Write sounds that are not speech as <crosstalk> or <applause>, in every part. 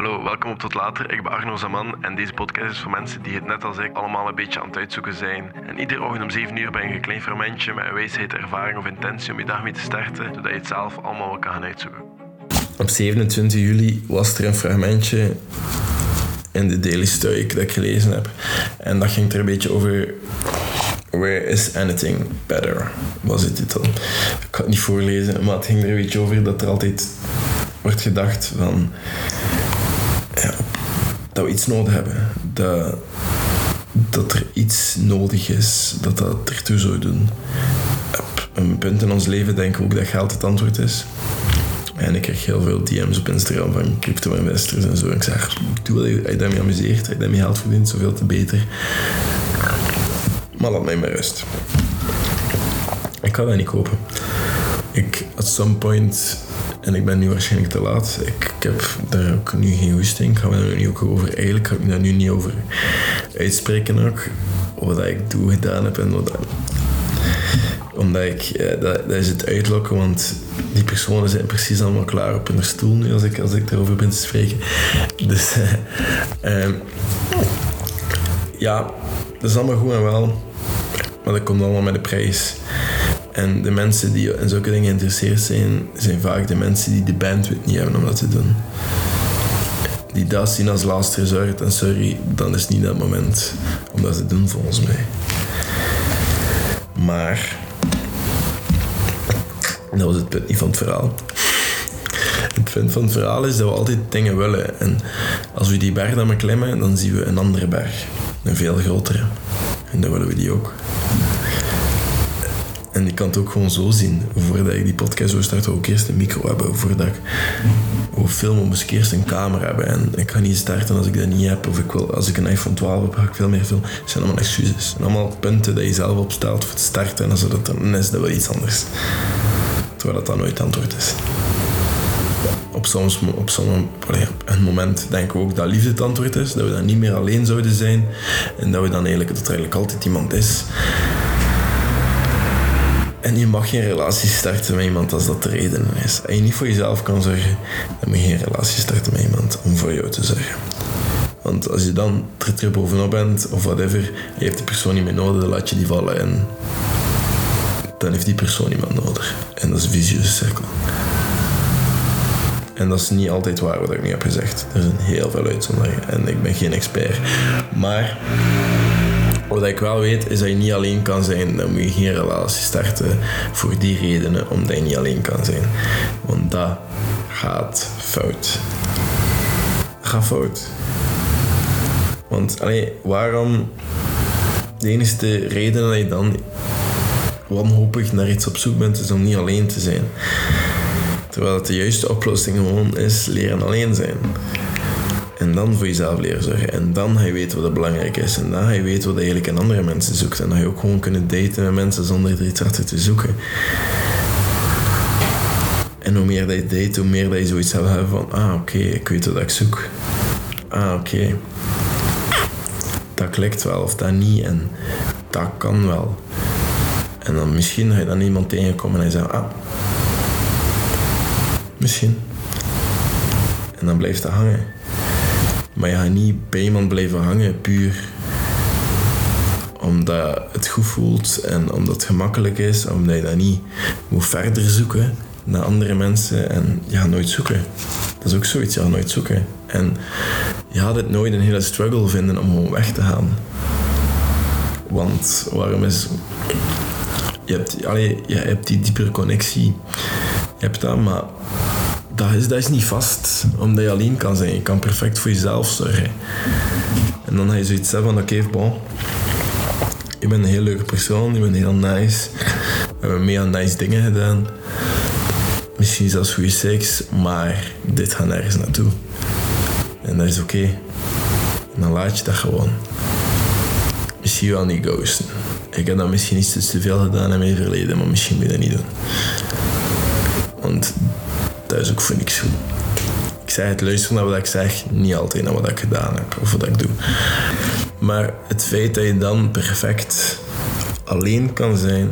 Hallo, welkom op Tot Later. Ik ben Arno Zaman en deze podcast is voor mensen die het net als ik allemaal een beetje aan het uitzoeken zijn. En iedere ochtend om 7 uur ben je een klein fermentje met een wijsheid, ervaring of intentie om je dag mee te starten, zodat je het zelf allemaal kan gaan uitzoeken. Op 27 juli was er een fragmentje in de Daily Stoic dat ik gelezen heb. En dat ging er een beetje over Where is anything better? Was de titel. Ik ga het niet voorlezen, maar het ging er een beetje over dat er altijd wordt gedacht van dat we iets nodig hebben. Dat, dat er iets nodig is dat dat ertoe zou doen. Op een punt in ons leven denk ik ook dat geld het antwoord is. En ik krijg heel veel DM's op Instagram van crypto-investors en zo. Ik zeg, doe wat je daarmee amuseert, als je daarmee geld verdient, zoveel te beter. Maar laat mij maar rust. Ik ga dat niet kopen. Ik, at some point, en ik ben nu waarschijnlijk te laat, ik, ik heb daar ook nu geen goesting. Ik ga me daar nu ook over, eigenlijk ga ik daar nu niet over uitspreken ook. Wat ik doe, gedaan heb en wat omdat ik, dat, dat is het uitlokken, want die personen zijn precies allemaal klaar op hun stoel nu als ik, als ik daarover ben te spreken. Dus um, <laughs> ja, dat is allemaal goed en wel, maar dat komt allemaal met de prijs. En de mensen die in zulke dingen geïnteresseerd zijn, zijn vaak de mensen die de bandwidth niet hebben om dat te doen. Die dat zien als last resort en sorry, dan is niet dat moment om dat te doen volgens mij. Maar dat was het punt niet van het verhaal. Het punt van het verhaal is dat we altijd dingen willen. En als we die berg dan maar klimmen, dan zien we een andere berg. Een veel grotere. En dan willen we die ook. En ik kan het ook gewoon zo zien. Voordat ik die podcast zou starten, ook eerst een micro hebben. Voordat ik wil filmen, moet ik eerst een camera hebben. En ik ga niet starten als ik dat niet heb. Of ik wil, als ik een iPhone 12 heb, ga ik veel meer filmen. Het zijn allemaal excuses. En allemaal punten dat je zelf opstelt voor het starten. En als dat dan is, dat wel iets anders. Terwijl dat dan nooit het antwoord is. Op soms op zo'n een moment denken we ook dat liefde het antwoord is. Dat we dan niet meer alleen zouden zijn. En dat, we dan eigenlijk, dat eigenlijk altijd iemand is. En je mag geen relatie starten met iemand als dat de reden is. En je niet voor jezelf kan zorgen, dan moet je geen relatie starten met iemand om voor jou te zorgen. Want als je dan er bovenop bent, of whatever, je hebt die persoon niet meer nodig, dan laat je die vallen en dan heeft die persoon iemand nodig. En dat is een visieuze cirkel. En dat is niet altijd waar wat ik nu heb gezegd. Er zijn heel veel uitzonderingen en ik ben geen expert. Maar wat ik wel weet is dat je niet alleen kan zijn. Dan moet je geen relatie starten voor die redenen, omdat je niet alleen kan zijn. Want dat gaat fout. Gaat fout. Want allee, waarom de enige reden dat je dan wanhopig naar iets op zoek bent, is om niet alleen te zijn. Terwijl het de juiste oplossing gewoon is leren alleen zijn. En dan voor jezelf leren. En dan ga je weten wat belangrijk is. En dan ga je wat je eigenlijk in andere mensen zoekt. En dan ga je ook gewoon kunnen daten met mensen zonder er iets achter te zoeken. En hoe meer dat je date, hoe meer dat je zoiets hebt hebben van... Ah, oké, ik weet wat ik zoek. Ah, oké. Dat klikt wel of dat niet. En dat kan wel. En dan misschien ga je dan iemand tegenkomen en hij zegt, ah, misschien. En dan blijft dat hangen. Maar je gaat niet bij iemand blijven hangen puur omdat het goed voelt en omdat het gemakkelijk is, omdat je dat niet moet verder zoeken naar andere mensen en je gaat nooit zoeken. Dat is ook zoiets, je gaat nooit zoeken. En je gaat het nooit een hele struggle vinden om gewoon weg te gaan. Want waarom is je hebt, allee, je hebt die diepere connectie. Je hebt dat, maar dat is, dat is niet vast, omdat je alleen kan zijn. Je kan perfect voor jezelf zorgen. En dan ga je zoiets hebben van, oké, okay, bon. Je bent een heel leuke persoon, je bent heel nice. We hebben meer nice dingen gedaan. Misschien zelfs goede seks, maar dit gaat nergens naartoe. En dat is oké. Dan laat je dat gewoon. Misschien wel niet ghosten. Ik heb dat misschien iets te veel gedaan in mijn verleden, maar misschien moet je dat niet doen. Want dat is ook voor niks goed. Ik zeg het luisteren naar wat ik zeg, niet altijd naar wat ik gedaan heb of wat ik doe. Maar het feit dat je dan perfect alleen kan zijn,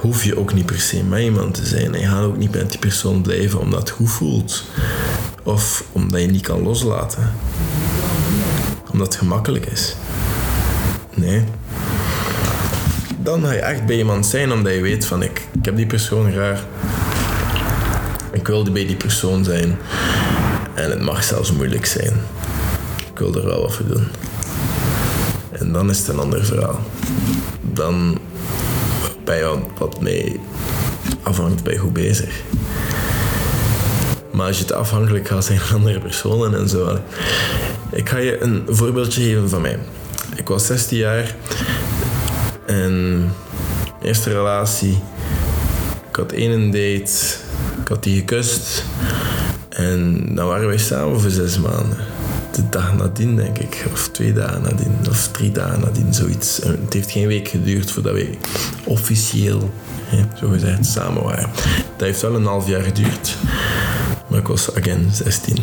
hoef je ook niet per se met iemand te zijn. En je gaat ook niet met die persoon blijven omdat het goed voelt. Of omdat je niet kan loslaten. Omdat het gemakkelijk is. Nee. Dan ga je echt bij iemand zijn omdat je weet van ik, ik heb die persoon graag. Ik wil bij die persoon zijn. En het mag zelfs moeilijk zijn. Ik wil er wel wat voor doen. En dan is het een ander verhaal. Dan ben je wat mee afhangt, je goed bezig. Maar als je te afhankelijk gaat zijn van andere personen en zo. Ik ga je een voorbeeldje geven van mij. Ik was 16 jaar en eerste relatie. Ik had één date, ik had die gekust en dan waren wij samen voor zes maanden. De dag nadien, denk ik, of twee dagen nadien, of drie dagen nadien, zoiets. Het heeft geen week geduurd voordat wij officieel, zo gezegd, samen waren. Dat heeft wel een half jaar geduurd, maar ik was again 16.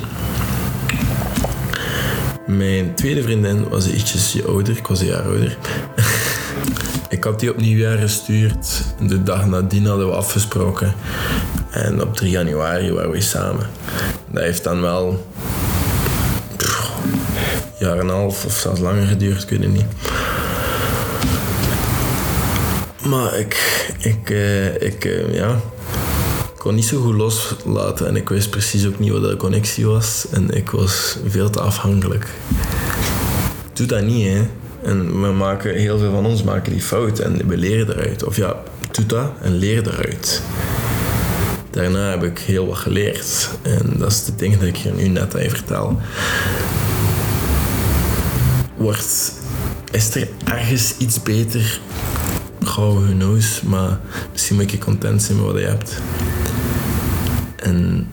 Mijn tweede vriendin was ietsjes ouder, ik was een jaar ouder. <laughs> ik had die op nieuwjaar gestuurd. De dag nadien hadden we afgesproken. En op 3 januari waren we samen. Dat heeft dan wel een jaar en een half of zelfs langer geduurd, het niet. Maar ik, ik, uh, ik uh, ja, kon niet zo goed loslaten en ik wist precies ook niet wat de connectie was en ik was veel te afhankelijk. Doe dat niet, hè. En we maken, heel veel van ons maken die fout en we leren eruit. Of ja, doe dat en leer eruit. Daarna heb ik heel wat geleerd. En dat is de ding dat ik je nu net je vertel. Wordt, is er ergens iets beter? Gauw, who knows. Maar misschien moet je content zijn met wat je hebt. En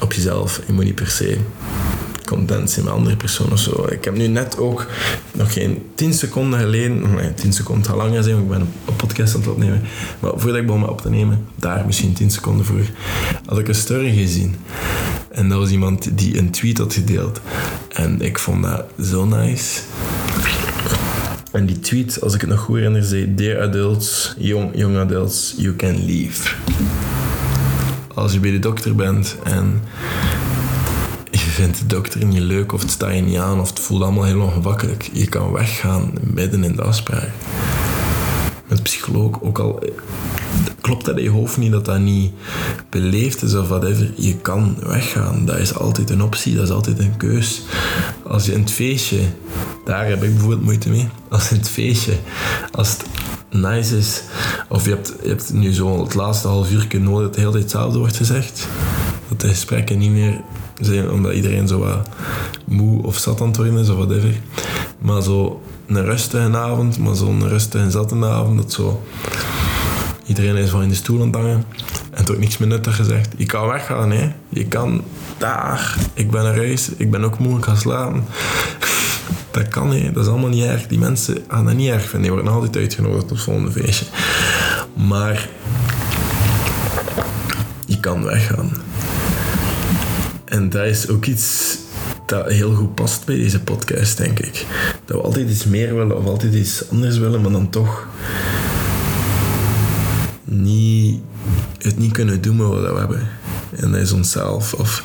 op jezelf. Je moet niet per se zijn met andere personen of zo. Ik heb nu net ook nog geen 10 seconden geleden, nee, 10 seconden gaat langer zijn, want ik ben een podcast aan het opnemen. Maar voordat ik begon me op te nemen, daar misschien 10 seconden voor, had ik een story gezien. En dat was iemand die een tweet had gedeeld. En ik vond dat zo nice. En die tweet, als ik het nog goed herinner, zei: Dear adults, young, young adults, you can leave als je bij de dokter bent en vindt de dokter niet leuk of het staat je niet aan of het voelt allemaal heel ongemakkelijk, je kan weggaan midden in de afspraak. Met psycholoog, ook al klopt dat in je hoofd niet dat dat niet beleefd is of whatever, je kan weggaan. Dat is altijd een optie, dat is altijd een keus. Als je in het feestje, daar heb ik bijvoorbeeld moeite mee, als in het feestje, als het nice is. Of je hebt, je hebt nu zo het laatste half uur nodig dat het heel hetzelfde wordt gezegd. Dat de gesprekken niet meer omdat iedereen zo wat moe of zat aan het worden is of whatever. Maar zo een rustige avond, maar zo'n rustige en zatte avond, dat zo... Iedereen is van in de stoel aan het hangen. En toch niks meer nuttig gezegd. Je kan weggaan, hè. Je kan daar. Ik ben naar huis. Ik ben ook moe. Ik ga slapen. <laughs> Dat kan niet, dat is allemaal niet erg. Die mensen gaan dat niet erg vinden. Die worden altijd uitgenodigd op het volgende feestje. Maar je kan weggaan. En dat is ook iets dat heel goed past bij deze podcast, denk ik. Dat we altijd iets meer willen of altijd iets anders willen, maar dan toch niet, het niet kunnen doen wat we hebben. En dat is onszelf. Of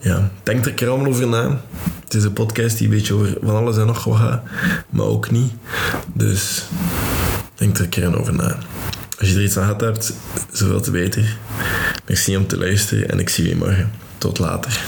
ja, denk er een keer allemaal over na. Het is een podcast die een beetje over van alles en nog wat gaat, maar ook niet. Dus denk er een keer over na. Als je er iets aan gehad hebt, zoveel te beter. Merci om te luisteren en ik zie je morgen. Tot later.